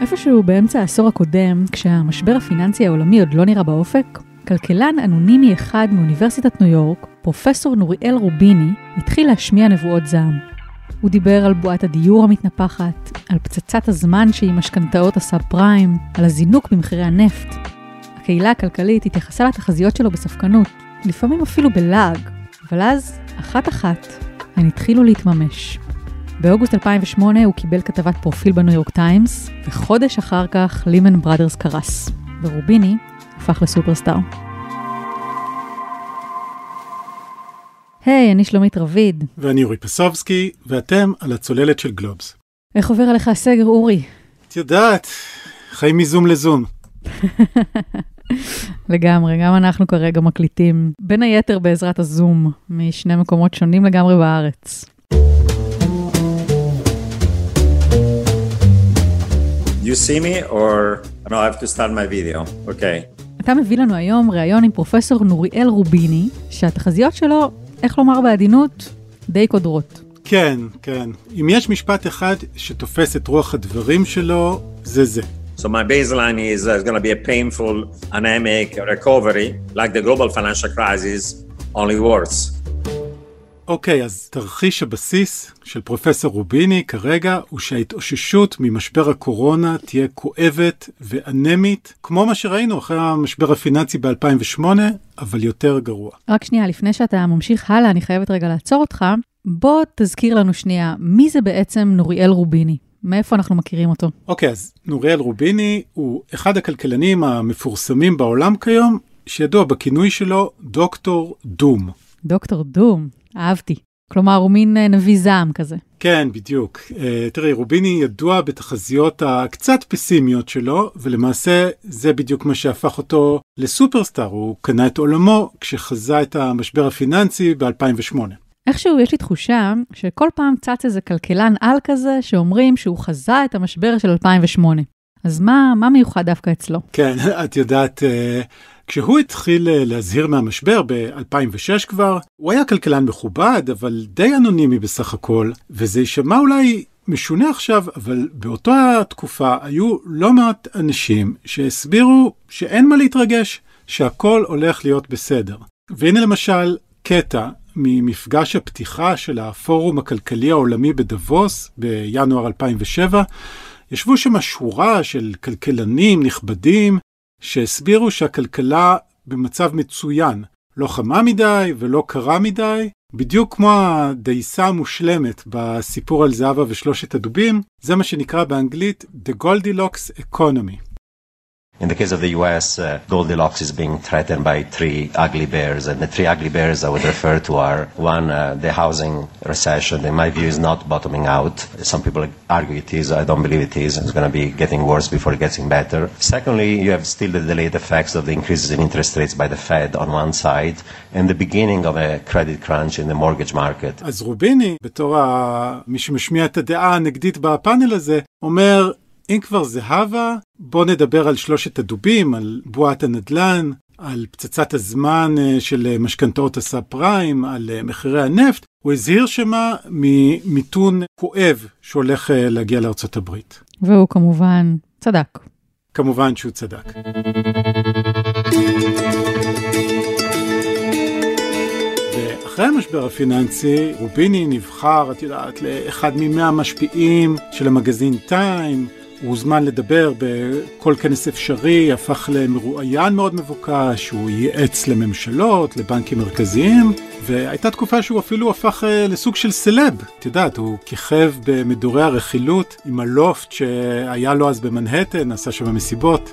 איפשהו באמצע העשור הקודם, כשהמשבר הפיננסי העולמי עוד לא נראה באופק, כלכלן אנונימי אחד מאוניברסיטת ניו יורק, פרופסור נוריאל רוביני, התחיל להשמיע נבואות זעם. הוא דיבר על בועת הדיור המתנפחת, על פצצת הזמן שהיא משכנתאות הסאב פריים, על הזינוק במחירי הנפט. הקהילה הכלכלית התייחסה לתחזיות שלו בספקנות, לפעמים אפילו בלעג, אבל אז, אחת-אחת, הן התחילו להתממש. באוגוסט 2008 הוא קיבל כתבת פרופיל בניו יורק טיימס, וחודש אחר כך לימן בראדרס קרס, ורוביני הפך לסופרסטאר. היי, hey, אני שלומית רביד. ואני אורי פסובסקי, ואתם על הצוללת של גלובס. איך עובר עליך הסגר, אורי? את יודעת, חיים מזום לזום. לגמרי, גם אנחנו כרגע מקליטים, בין היתר בעזרת הזום, משני מקומות שונים לגמרי בארץ. You see me or no, I have to start my video. Okay. אתה מביא לנו היום ראיון עם פרופסור נוריאל רוביני, שהתחזיות שלו, איך לומר בעדינות, די קודרות. כן, כן. אם יש משפט אחד שתופס את רוח הדברים שלו, זה זה. So my baseline is uh, it's going to be a painful, anemic recovery, like the global financial crisis, only worse. אוקיי, okay, אז תרחיש הבסיס של פרופסור רוביני כרגע הוא שההתאוששות ממשבר הקורונה תהיה כואבת ואנמית, כמו מה שראינו אחרי המשבר הפיננסי ב-2008, אבל יותר גרוע. רק שנייה, לפני שאתה ממשיך הלאה, אני חייבת רגע לעצור אותך. בוא תזכיר לנו שנייה, מי זה בעצם נוריאל רוביני? מאיפה אנחנו מכירים אותו? אוקיי, okay, אז נוריאל רוביני הוא אחד הכלכלנים המפורסמים בעולם כיום, שידוע בכינוי שלו דוקטור דום. דוקטור דום, אהבתי. כלומר, הוא מין אה, נביא זעם כזה. כן, בדיוק. Uh, תראי, רוביני ידוע בתחזיות הקצת פסימיות שלו, ולמעשה זה בדיוק מה שהפך אותו לסופרסטאר. הוא קנה את עולמו כשחזה את המשבר הפיננסי ב-2008. איכשהו יש לי תחושה שכל פעם צץ איזה כלכלן על כזה שאומרים שהוא חזה את המשבר של 2008. אז מה, מה מיוחד דווקא אצלו? כן, את יודעת, uh, כשהוא התחיל להזהיר מהמשבר ב-2006 כבר, הוא היה כלכלן מכובד, אבל די אנונימי בסך הכל, וזה יישמע אולי משונה עכשיו, אבל באותה תקופה היו לא מעט אנשים שהסבירו שאין מה להתרגש, שהכל הולך להיות בסדר. והנה למשל קטע ממפגש הפתיחה של הפורום הכלכלי העולמי בדבוס בינואר 2007, ישבו שם שורה של כלכלנים נכבדים שהסבירו שהכלכלה במצב מצוין, לא חמה מדי ולא קרה מדי, בדיוק כמו הדייסה המושלמת בסיפור על זהבה ושלושת הדובים, זה מה שנקרא באנגלית The Goldilocks Economy. In the case of the US, uh, Goldilocks is being threatened by three ugly bears, and the three ugly bears I would refer to are one, uh, the housing recession. In my view, is not bottoming out. Some people argue it is. I don't believe it is. It's going to be getting worse before getting better. Secondly, you have still the delayed effects of the increases in interest rates by the Fed on one side, and the beginning of a credit crunch in the mortgage market. אז רוביני, בתור מי שמשמיע את הדעה הנגדית בפאנל הזה, אומר אם כבר זהבה, בוא נדבר על שלושת הדובים, על בועת הנדל"ן, על פצצת הזמן אה, של משכנתאות הסאב פריים, על אה, מחירי הנפט. הוא הזהיר שמה ממיתון כואב שהולך אה, להגיע לארצות הברית. והוא כמובן צדק. כמובן שהוא צדק. אחרי המשבר הפיננסי, רוביני נבחר, את יודעת, לאחד ממאה המשפיעים של המגזין טיים, הוא הוזמן לדבר בכל כנס אפשרי, הפך למרואיין מאוד מבוקש, הוא ייעץ לממשלות, לבנקים מרכזיים, והייתה תקופה שהוא אפילו הפך אה, לסוג של סלב. את יודעת, הוא כיכב במדורי הרכילות עם הלופט שהיה לו אז במנהטן, עשה שם מסיבות.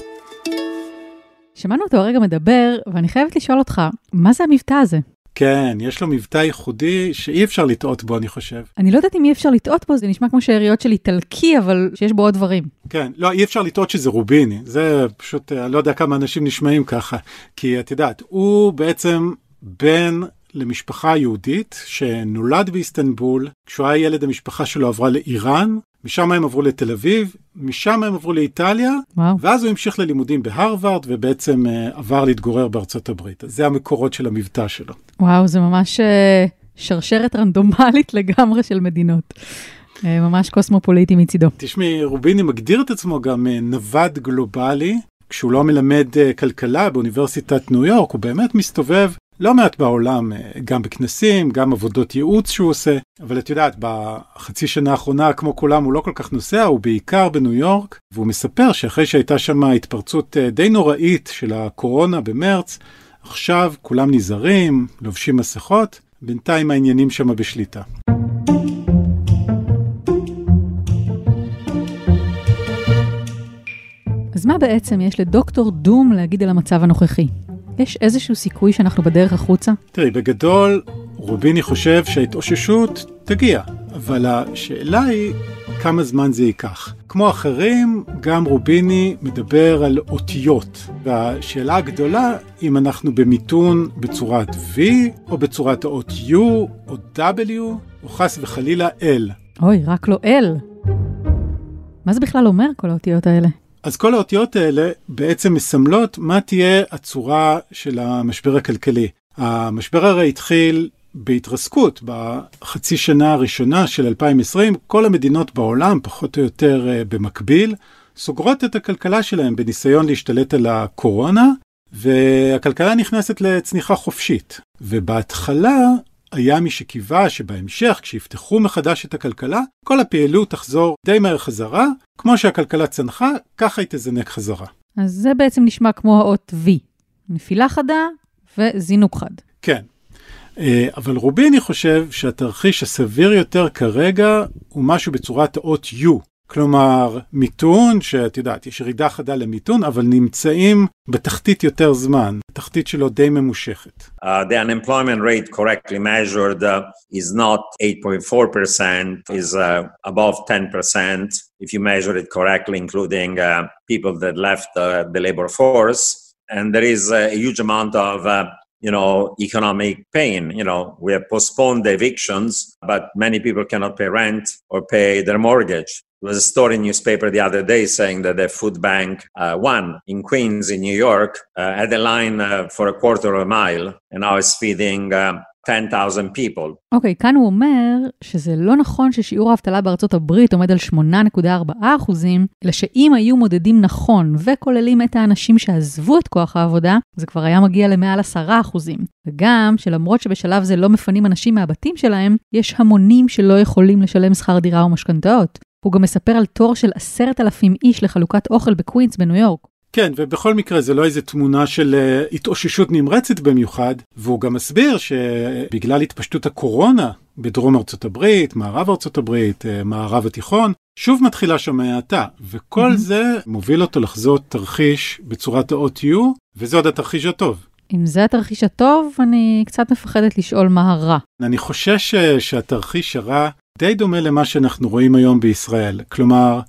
שמענו אותו הרגע מדבר, ואני חייבת לשאול אותך, מה זה המבטא הזה? כן, יש לו מבטא ייחודי שאי אפשר לטעות בו, אני חושב. אני לא יודעת אם אי אפשר לטעות בו, זה נשמע כמו שאריות של איטלקי, אבל שיש בו עוד דברים. כן, לא, אי אפשר לטעות שזה רוביני. זה פשוט, אני לא יודע כמה אנשים נשמעים ככה. כי את יודעת, הוא בעצם בן למשפחה יהודית שנולד באיסטנבול. כשהוא היה ילד, המשפחה שלו עברה לאיראן, משם הם עברו לתל אביב, משם הם עברו לאיטליה, וואו. ואז הוא המשיך ללימודים בהרווארד, ובעצם uh, עבר להתגורר בארצות הברית. זה המקורות של המבטא שלו. וואו, זה ממש uh, שרשרת רנדומלית לגמרי של מדינות. אה, ממש קוסמופוליטי מצידו. תשמעי, רוביני מגדיר את עצמו גם אה, נווד גלובלי. כשהוא לא מלמד אה, כלכלה באוניברסיטת ניו יורק, הוא באמת מסתובב לא מעט בעולם, גם בכנסים, גם עבודות ייעוץ שהוא עושה. אבל את יודעת, בחצי שנה האחרונה, כמו כולם, הוא לא כל כך נוסע, הוא בעיקר בניו יורק, והוא מספר שאחרי שהייתה שם התפרצות די נוראית של הקורונה במרץ, עכשיו כולם נזהרים, לובשים מסכות, בינתיים העניינים שם בשליטה. אז מה בעצם יש לדוקטור דום להגיד על המצב הנוכחי? יש איזשהו סיכוי שאנחנו בדרך החוצה? תראי, בגדול, רוביני חושב שההתאוששות תגיע, אבל השאלה היא כמה זמן זה ייקח. כמו אחרים, גם רוביני מדבר על אותיות, והשאלה הגדולה, אם אנחנו במיתון בצורת V, או בצורת האות U, או W, או חס וחלילה L. אוי, רק לא L. מה זה בכלל אומר, כל האותיות האלה? אז כל האותיות האלה בעצם מסמלות מה תהיה הצורה של המשבר הכלכלי. המשבר הרי התחיל בהתרסקות בחצי שנה הראשונה של 2020, כל המדינות בעולם, פחות או יותר אה, במקביל, סוגרות את הכלכלה שלהם בניסיון להשתלט על הקורונה, והכלכלה נכנסת לצניחה חופשית. ובהתחלה היה מי שקיווה שבהמשך, כשיפתחו מחדש את הכלכלה, כל הפעילות תחזור די מהר חזרה, כמו שהכלכלה צנחה, ככה היא תזנק חזרה. אז זה בעצם נשמע כמו האות V, נפילה חדה וזינוק חד. כן, אה, אבל רוביני חושב שהתרחיש הסביר יותר כרגע הוא משהו בצורת האות U. כלומר, מיתון, שאת יודעת, יש ירידה חדה למיתון, אבל נמצאים בתחתית יותר זמן, תחתית שלו די ממושכת. Uh, the unemployment rate correctly measured uh, is not 8.4%, is uh, above 10% if you measure it correctly, including uh, people that left uh, the labor force. And there is a huge amount of uh, you know, economic pain. You know, we have postponed the evictions, but many people cannot pay rent or pay their mortgage. There was a story in newspaper the other day saying that the food bank uh, one in Queens in New York uh, had a line uh, for a quarter of a mile and now is feeding uh, 10,000 people. אוקיי, okay, כאן הוא אומר שזה לא נכון ששיעור האבטלה בארצות הברית עומד על 8.4 אחוזים, אלא שאם היו מודדים נכון וכוללים את האנשים שעזבו את כוח העבודה, זה כבר היה מגיע למעל 10 אחוזים. וגם שלמרות שבשלב זה לא מפנים אנשים מהבתים שלהם, יש המונים שלא יכולים לשלם שכר דירה או משכנתאות. הוא גם מספר על תור של עשרת אלפים איש לחלוקת אוכל בקווינס בניו יורק. כן, ובכל מקרה זה לא איזה תמונה של uh, התאוששות נמרצת במיוחד, והוא גם מסביר שבגלל התפשטות הקורונה בדרום ארצות הברית, מערב ארצות הברית, uh, מערב התיכון, שוב מתחילה שם האטה, וכל mm-hmm. זה מוביל אותו לחזות תרחיש בצורת האות U, וזה עוד התרחיש הטוב. אם זה התרחיש הטוב, אני קצת מפחדת לשאול מה הרע. אני חושש אה, שהתרחיש הרע די דומה למה שאנחנו רואים היום בישראל. כלומר,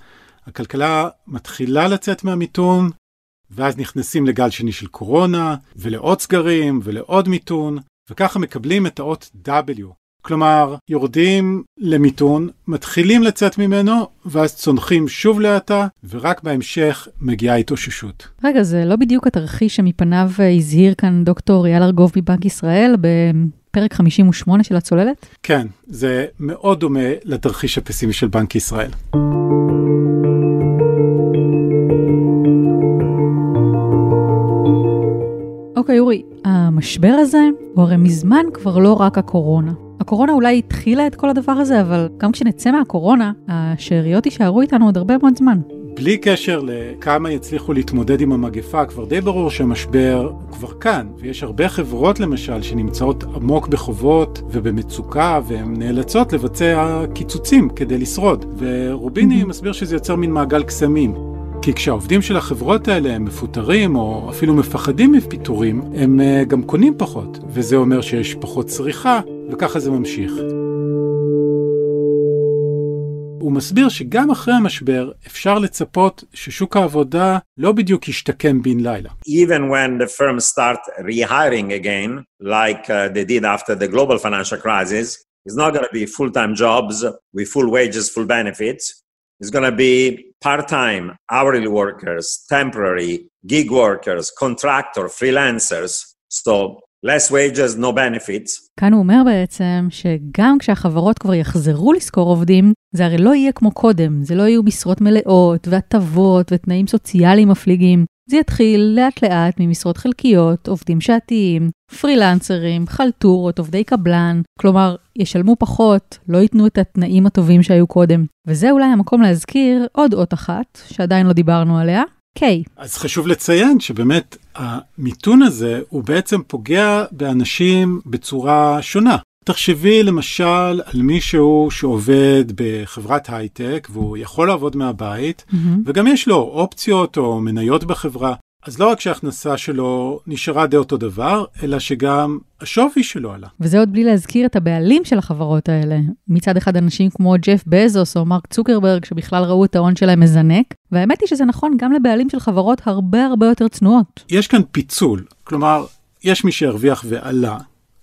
הכלכלה מתחילה לצאת מהמיתון, ואז נכנסים לגל שני של קורונה, ולעוד סגרים, ולעוד מיתון, וככה מקבלים את האות W. כלומר, יורדים למיתון, מתחילים לצאת ממנו, ואז צונחים שוב לאטה, ורק בהמשך מגיעה התאוששות. רגע, זה לא בדיוק התרחיש שמפניו הזהיר כאן דוקטור אייל ארגוב מבנק ישראל בפרק 58 של הצוללת? כן, זה מאוד דומה לתרחיש הפסימי של בנק ישראל. אוקיי, אורי, המשבר הזה הוא הרי מזמן כבר לא רק הקורונה. הקורונה אולי התחילה את כל הדבר הזה, אבל גם כשנצא מהקורונה, השאריות יישארו איתנו עוד הרבה מאוד זמן. בלי קשר לכמה יצליחו להתמודד עם המגפה, כבר די ברור שהמשבר כבר כאן, ויש הרבה חברות למשל שנמצאות עמוק בחובות ובמצוקה, והן נאלצות לבצע קיצוצים כדי לשרוד. ורוביני מסביר שזה יוצר מין מעגל קסמים. כי כשהעובדים של החברות האלה הם מפוטרים או אפילו מפחדים מפיטורים, הם אה, גם קונים פחות, וזה אומר שיש פחות צריכה, וככה זה ממשיך. הוא מסביר שגם אחרי המשבר אפשר לצפות ששוק העבודה לא בדיוק ישתקם בן לילה. Even when the firms start rehiring again, like uh, they did after the global financial crisis, it's not going to be full-time jobs with full wages, full benefits. It's going to be part-time, hourly workers, temporary, gig workers, contractor, freelancers. So less wages, no benefits. כאן הוא אומר בעצם שגם כשהחברות כבר יחזרו לשכור עובדים, זה הרי לא יהיה כמו קודם, זה לא יהיו משרות מלאות והטבות ותנאים סוציאליים מפליגים. זה יתחיל לאט לאט ממשרות חלקיות, עובדים שעתיים, פרילנסרים, חלטורות, עובדי קבלן, כלומר, ישלמו פחות, לא ייתנו את התנאים הטובים שהיו קודם. וזה אולי המקום להזכיר עוד אות אחת, שעדיין לא דיברנו עליה, K. אז חשוב לציין שבאמת המיתון הזה הוא בעצם פוגע באנשים בצורה שונה. תחשבי למשל על מישהו שעובד בחברת הייטק והוא יכול לעבוד מהבית Mm-hmm. וגם יש לו אופציות או מניות בחברה. אז לא רק שההכנסה שלו נשארה די אותו דבר, אלא שגם השווי שלו עלה. וזה עוד בלי להזכיר את הבעלים של החברות האלה. מצד אחד אנשים כמו ג'ף בזוס או מרק צוקרברג, שבכלל ראו את ההון שלהם מזנק, והאמת היא שזה נכון גם לבעלים של חברות הרבה הרבה יותר צנועות. יש כאן פיצול, כלומר, יש מי שהרוויח ועלה,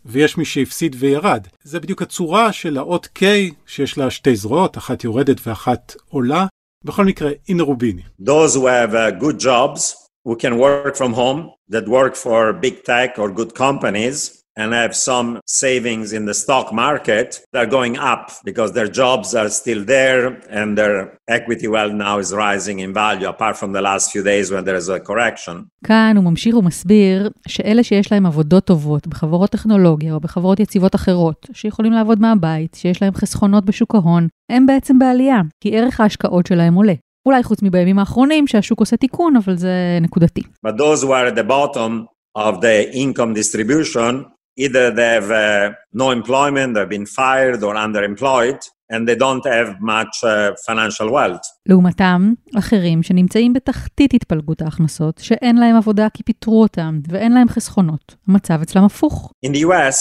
ויש מי שהפסיד וירד. זה בדיוק הצורה של האות K, שיש לה שתי זרועות, אחת יורדת ואחת עולה. בכל מקרה, הנה רוביני. Those who have uh, good jobs, who can work from home, that work for big tech or good companies, and have some savings in the stock market, they're going up because their jobs are still there and their equity well now is rising in value, apart from the last few days when there is a correction. כאן הוא ממשיך ומסביר שאלה שיש להם עבודות טובות בחברות טכנולוגיה או בחברות יציבות אחרות, שיכולים לעבוד מהבית, שיש להם חסכונות בשוק ההון, הם בעצם בעלייה, כי ערך ההשקעות שלהם עולה. אולי חוץ מבימים האחרונים שהשוק עושה תיקון, אבל זה נקודתי. But those who are at the bottom of the income distribution, either they have uh, no employment, they've been fired or underemployed, and they don't have much uh, financial wealth. לעומתם, אחרים שנמצאים בתחתית התפלגות ההכנסות, שאין להם עבודה כי פיטרו אותם, ואין להם חסכונות. המצב אצלם הפוך. In the US,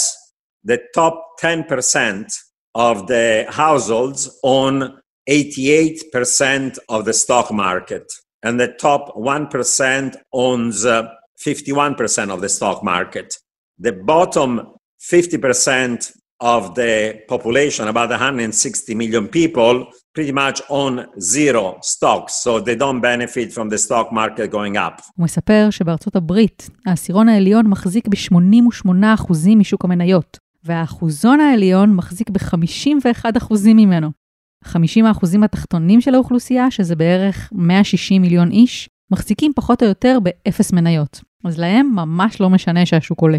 the top 10% of the households own 88% of the stock market, and the top 1% owns uh, 51% of the stock market. The bottom 50% of the population, about 160 million people, pretty much own zero stocks, so they don't benefit from the stock market going up. הוא מספר שבארצות הברית, העשירון העליון מחזיק ב-88% משוק המניות, והאחוזון העליון מחזיק ב-51% ממנו. 50% התחתונים של האוכלוסייה, שזה בערך 160 מיליון איש, מחזיקים פחות או יותר באפס מניות. אז להם ממש לא משנה שהשוק עולה.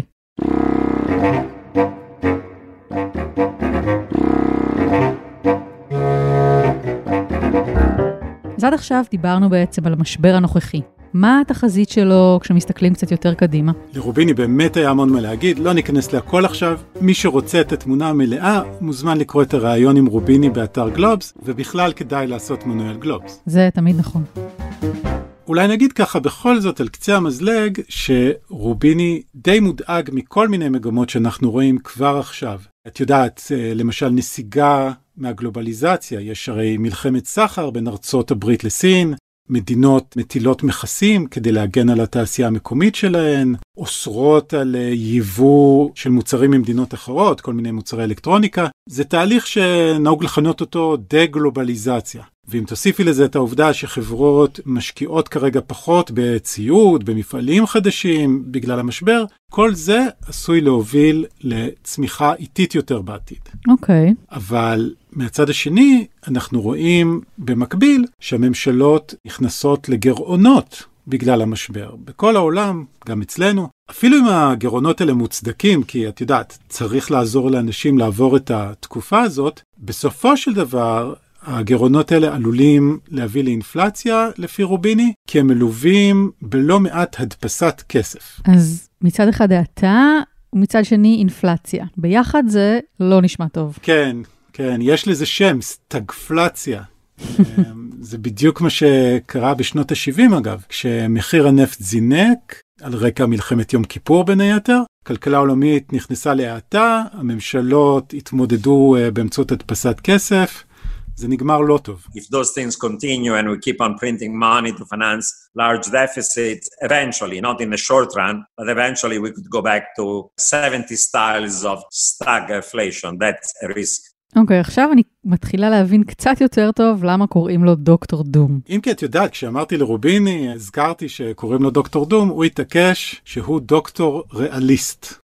אז עד עכשיו דיברנו בעצם על המשבר הנוכחי. מה התחזית שלו כשמסתכלים קצת יותר קדימה? לרוביני באמת היה המון מה להגיד, לא ניכנס להכל עכשיו. מי שרוצה את התמונה המלאה, מוזמן לקרוא את הראיון עם רוביני באתר גלובס, ובכלל כדאי לעשות מנוי על גלובס. זה תמיד נכון. אולי נגיד ככה בכל זאת על קצה המזלג, שרוביני די מודאג מכל מיני מגמות שאנחנו רואים כבר עכשיו. את יודעת, אה, למשל נסיגה מהגלובליזציה, יש הרי מלחמת סחר בין ארצות הברית לסין, מדינות מטילות מכסים כדי להגן על התעשייה המקומית שלהן, אוסרות על אה, ייבוא של מוצרים ממדינות אחרות, כל מיני מוצרי אלקטרוניקה. זה תהליך שנהוג לכנות אותו דה-גלובליזציה. ואם תוסיפי לזה את העובדה שחברות משקיעות כרגע פחות בציוד, במפעלים חדשים, בגלל המשבר, כל זה עשוי להוביל לצמיחה איטית יותר בעתיד. אוקיי. אבל מהצד השני, אנחנו רואים במקביל שהממשלות נכנסות לגירעונות בגלל המשבר. בכל העולם, גם אצלנו, אפילו אם הגירעונות האלה מוצדקים, כי את יודעת, צריך לעזור לאנשים לעבור את התקופה הזאת, בסופו של דבר, הגירעונות האלה עלולים להביא לאינפלציה, לפי רוביני, כי הם מלווים בלא מעט הדפסת כסף. אז מצד אחד האטה, ומצד שני אינפלציה. ביחד זה לא נשמע טוב. כן, כן, יש לזה שם, סטגפלציה. אמ, זה בדיוק מה שקרה בשנות ה-70 אגב, כשמחיר הנפט זינק, על רקע מלחמת יום כיפור בין היתר, כלכלה עולמית נכנסה להאטה, הממשלות התמודדו אה, באמצעות הדפסת כסף, זה נגמר לא טוב. If those things continue and we keep on printing money to finance large deficits, eventually, not in the short run, but eventually we could go back to 70 styles of stagflation. That's a risk. אוקיי, okay, עכשיו אני מתחילה להבין קצת יותר טוב למה קוראים לו דוקטור דום. אם כי את יודעת, כשאמרתי לרוביני, הזכרתי שקוראים לו דוקטור דום, הוא התעקש שהוא דוקטור ריאליסט.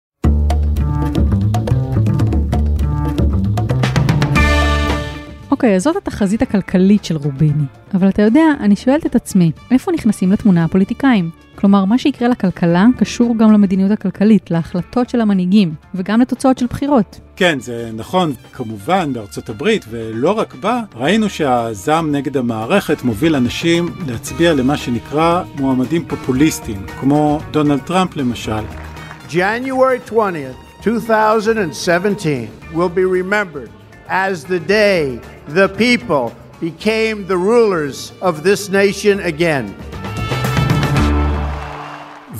אוקיי, זאת התחזית הכלכלית של רוביני. אבל אתה יודע, אני שואלת את עצמי, איפה נכנסים לתמונה הפוליטיקאים? כלומר, מה שיקרה לכלכלה קשור גם למדיניות הכלכלית, להחלטות של המנהיגים, וגם לתוצאות של בחירות. כן, זה נכון, כמובן, בארצות הברית, ולא רק בה, ראינו שהזעם נגד המערכת מוביל אנשים להצביע למה שנקרא מועמדים פופוליסטיים, כמו דונלד טראמפ למשל. January 20th, 2017 will be remembered as the day the people became the rulers of this nation again.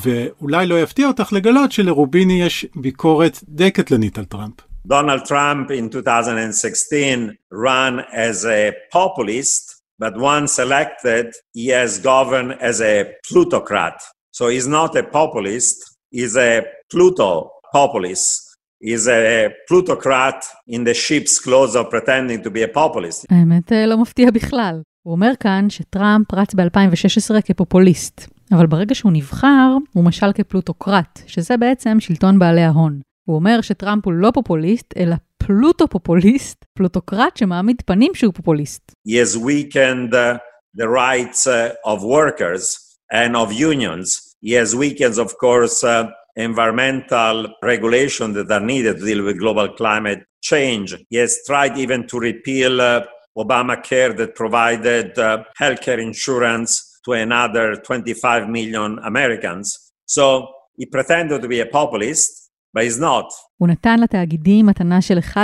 ואולי לא יפתיע אותך לגלות שלרוביני יש ביקורת די קטלנית על טראמפ. Donald Trump in 2016 ran as a populist, but once elected, he has governed as a plutocrat. So he's not a populist, he's a Pluto populist. He's a plutocrat in the sheep's clothes of pretending to be a populist. האמת לא מפתיע בכלל. הוא אומר כאן שטראמפ רץ ב-2016 כפופוליסט, אבל ברגע שהוא נבחר, הוא משל כפלוטוקרט, שזה בעצם שלטון בעלי ההון. הוא אומר שטראמפ הוא לא פופוליסט, אלא פלוטו-פופוליסט, פלוטוקרט שמעמיד פנים שהוא פופוליסט. He has weakened uh, the rights uh, of workers and of unions. He has weakened, of course, uh, environmental regulations that are needed to deal with global climate change. He has tried even to repeal uh, Obamacare that provided uh, healthcare insurance to another 25 million Americans. So he pretended to be a populist, but he's not. הוא נתן לתאגידים מתנה של 1.5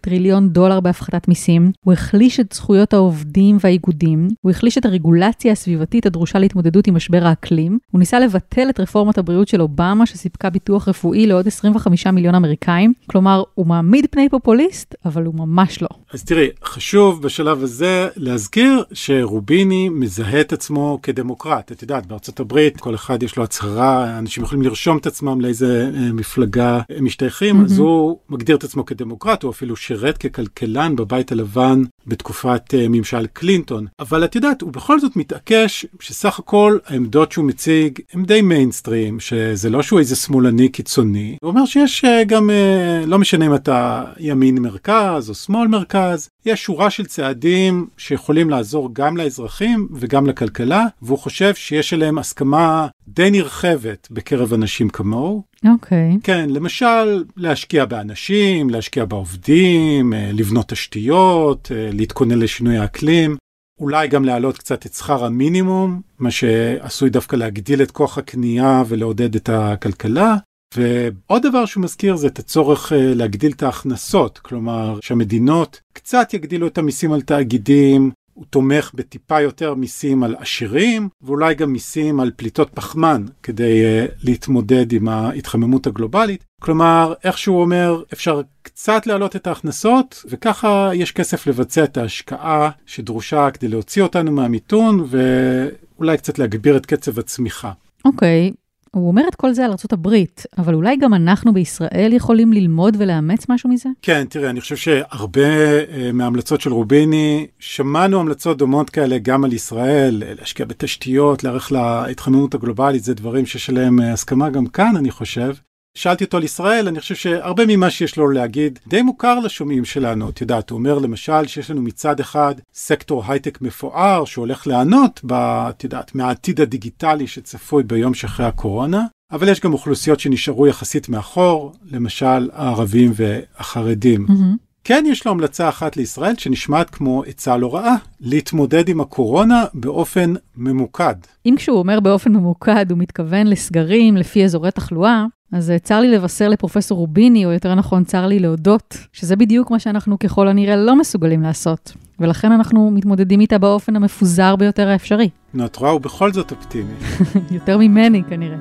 טריליון דולר בהפחתת מיסים, הוא החליש את זכויות העובדים והאיגודים, הוא החליש את הרגולציה הסביבתית הדרושה להתמודדות עם משבר האקלים, הוא ניסה לבטל את רפורמת הבריאות של אובמה שסיפקה ביטוח רפואי לעוד 25 מיליון אמריקאים, כלומר, הוא מעמיד פני פופוליסט, אבל הוא ממש לא. אז תראי, חשוב בשלב הזה להזכיר שרוביני מזהה את עצמו כדמוקרט. את יודעת, בארצות הברית כל אחד יש לו הצהרה, אנשים יכולים לרשום את עצמם לאיזה אה, מפלגה הם משתייכים. Mm-hmm. אז הוא מגדיר את עצמו כדמוקרט, הוא אפילו שירת ככלכלן בבית הלבן בתקופת uh, ממשל קלינטון. אבל את יודעת, הוא בכל זאת מתעקש שסך הכל העמדות שהוא מציג הם די מיינסטרים, שזה לא שהוא איזה שמאלני קיצוני. הוא אומר שיש uh, גם, uh, לא משנה אם אתה ימין מרכז או שמאל מרכז, יש שורה של צעדים שיכולים לעזור גם לאזרחים וגם לכלכלה, והוא חושב שיש עליהם הסכמה די נרחבת בקרב אנשים כמוהו. אוקיי. Okay. כן, למשל, להשקיע באנשים, להשקיע בעובדים, לבנות תשתיות, להתכונן לשינוי האקלים. אולי גם להעלות קצת את שכר המינימום, מה שעשוי דווקא להגדיל את כוח הקנייה ולעודד את הכלכלה. ועוד דבר שהוא מזכיר זה את הצורך להגדיל את ההכנסות, כלומר שהמדינות קצת יגדילו את המיסים על תאגידים, הוא תומך בטיפה יותר מיסים על עשירים, ואולי גם מיסים על פליטות פחמן, כדי uh, להתמודד עם ההתחממות הגלובלית. כלומר, איך שהוא אומר, אפשר קצת להעלות את ההכנסות, וככה יש כסף לבצע את ההשקעה שדרושה כדי להוציא אותנו מהמיתון, ואולי קצת להגביר את קצב הצמיחה. אוקיי, okay. הוא אומר את כל זה על ארה"ב, אבל אולי גם אנחנו בישראל יכולים ללמוד ולאמץ משהו מזה? כן, תראה, אני חושב שהרבה uh, מההמלצות של רוביני, שמענו המלצות דומות כאלה גם על ישראל, להשקיע בתשתיות, להערך להתחממות הגלובלית, זה דברים שיש עליהם uh, הסכמה גם כאן, אני חושב. שאלתי אותו על ישראל, אני חושב שהרבה ממה שיש לו להגיד די מוכר לשומעים שלנו. את יודעת, הוא אומר למשל שיש לנו מצד אחד סקטור הייטק מפואר שהולך ליהנות, את יודעת, מהעתיד הדיגיטלי שצפוי ביום שאחרי הקורונה, אבל יש גם אוכלוסיות שנשארו יחסית מאחור, למשל הערבים והחרדים. Mm-hmm. כן יש לו המלצה אחת לישראל שנשמעת כמו עצה לא רעה, להתמודד עם הקורונה באופן ממוקד. אם כשהוא אומר באופן ממוקד הוא מתכוון לסגרים לפי אזורי תחלואה, אז צר לי לבשר לפרופסור רוביני, או יותר נכון צר לי להודות, שזה בדיוק מה שאנחנו ככל הנראה לא מסוגלים לעשות. ולכן אנחנו מתמודדים איתה באופן המפוזר ביותר האפשרי. נו, את רואה, הוא בכל זאת אופטימי. יותר ממני כנראה.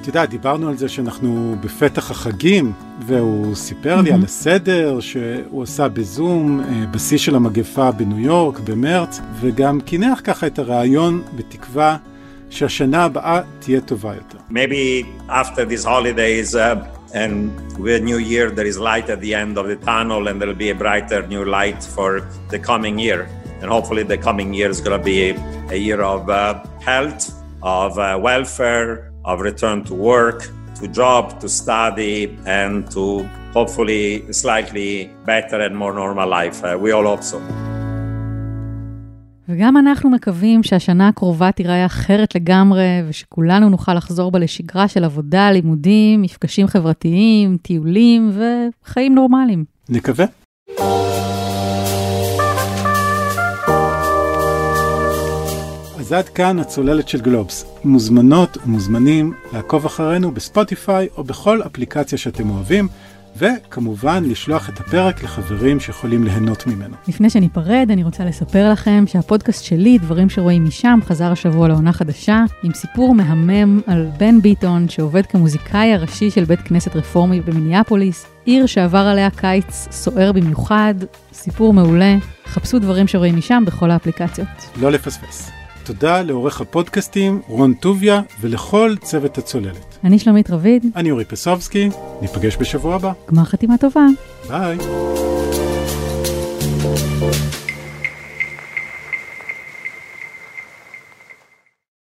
את יודעת, דיברנו על זה שאנחנו בפתח החגים, והוא סיפר לי על הסדר שהוא עשה בזום, בשיא של המגפה בניו יורק במרץ, וגם קינח ככה את הרעיון בתקווה שהשנה הבאה תהיה טובה יותר. Maybe after these holidays uh, and with new year there is light at the end of the tunnel and there'll be a brighter new light for the coming year. And hopefully the coming year is going to be a, a year of uh, health, of uh, welfare, of return to work, to to job, to study, and to hopefully slightly better and more normal life. Uh, we all hope so. וגם אנחנו מקווים שהשנה הקרובה תיראה אחרת לגמרי, ושכולנו נוכל לחזור בה לשגרה של עבודה, לימודים, מפגשים חברתיים, טיולים וחיים נורמליים. נקווה. אז עד כאן הצוללת של גלובס. מוזמנות ומוזמנים לעקוב אחרינו בספוטיפיי או בכל אפליקציה שאתם אוהבים. וכמובן לשלוח את הפרק לחברים שיכולים ליהנות ממנו. לפני שניפרד, אני רוצה לספר לכם שהפודקאסט שלי, דברים שרואים משם, חזר השבוע לעונה חדשה, עם סיפור מהמם על בן ביטון, שעובד כמוזיקאי הראשי של בית כנסת רפורמי במיניאפוליס, עיר שעבר עליה קיץ סוער במיוחד, סיפור מעולה. חפשו דברים שרואים משם בכל האפליקציות. לא לפספס. תודה לעורך הפודקאסטים רון טוביה ולכל צוות הצוללת. אני שלומית רביד. אני אורי פסובסקי, ניפגש בשבוע הבא. גמר חתימה טובה. ביי.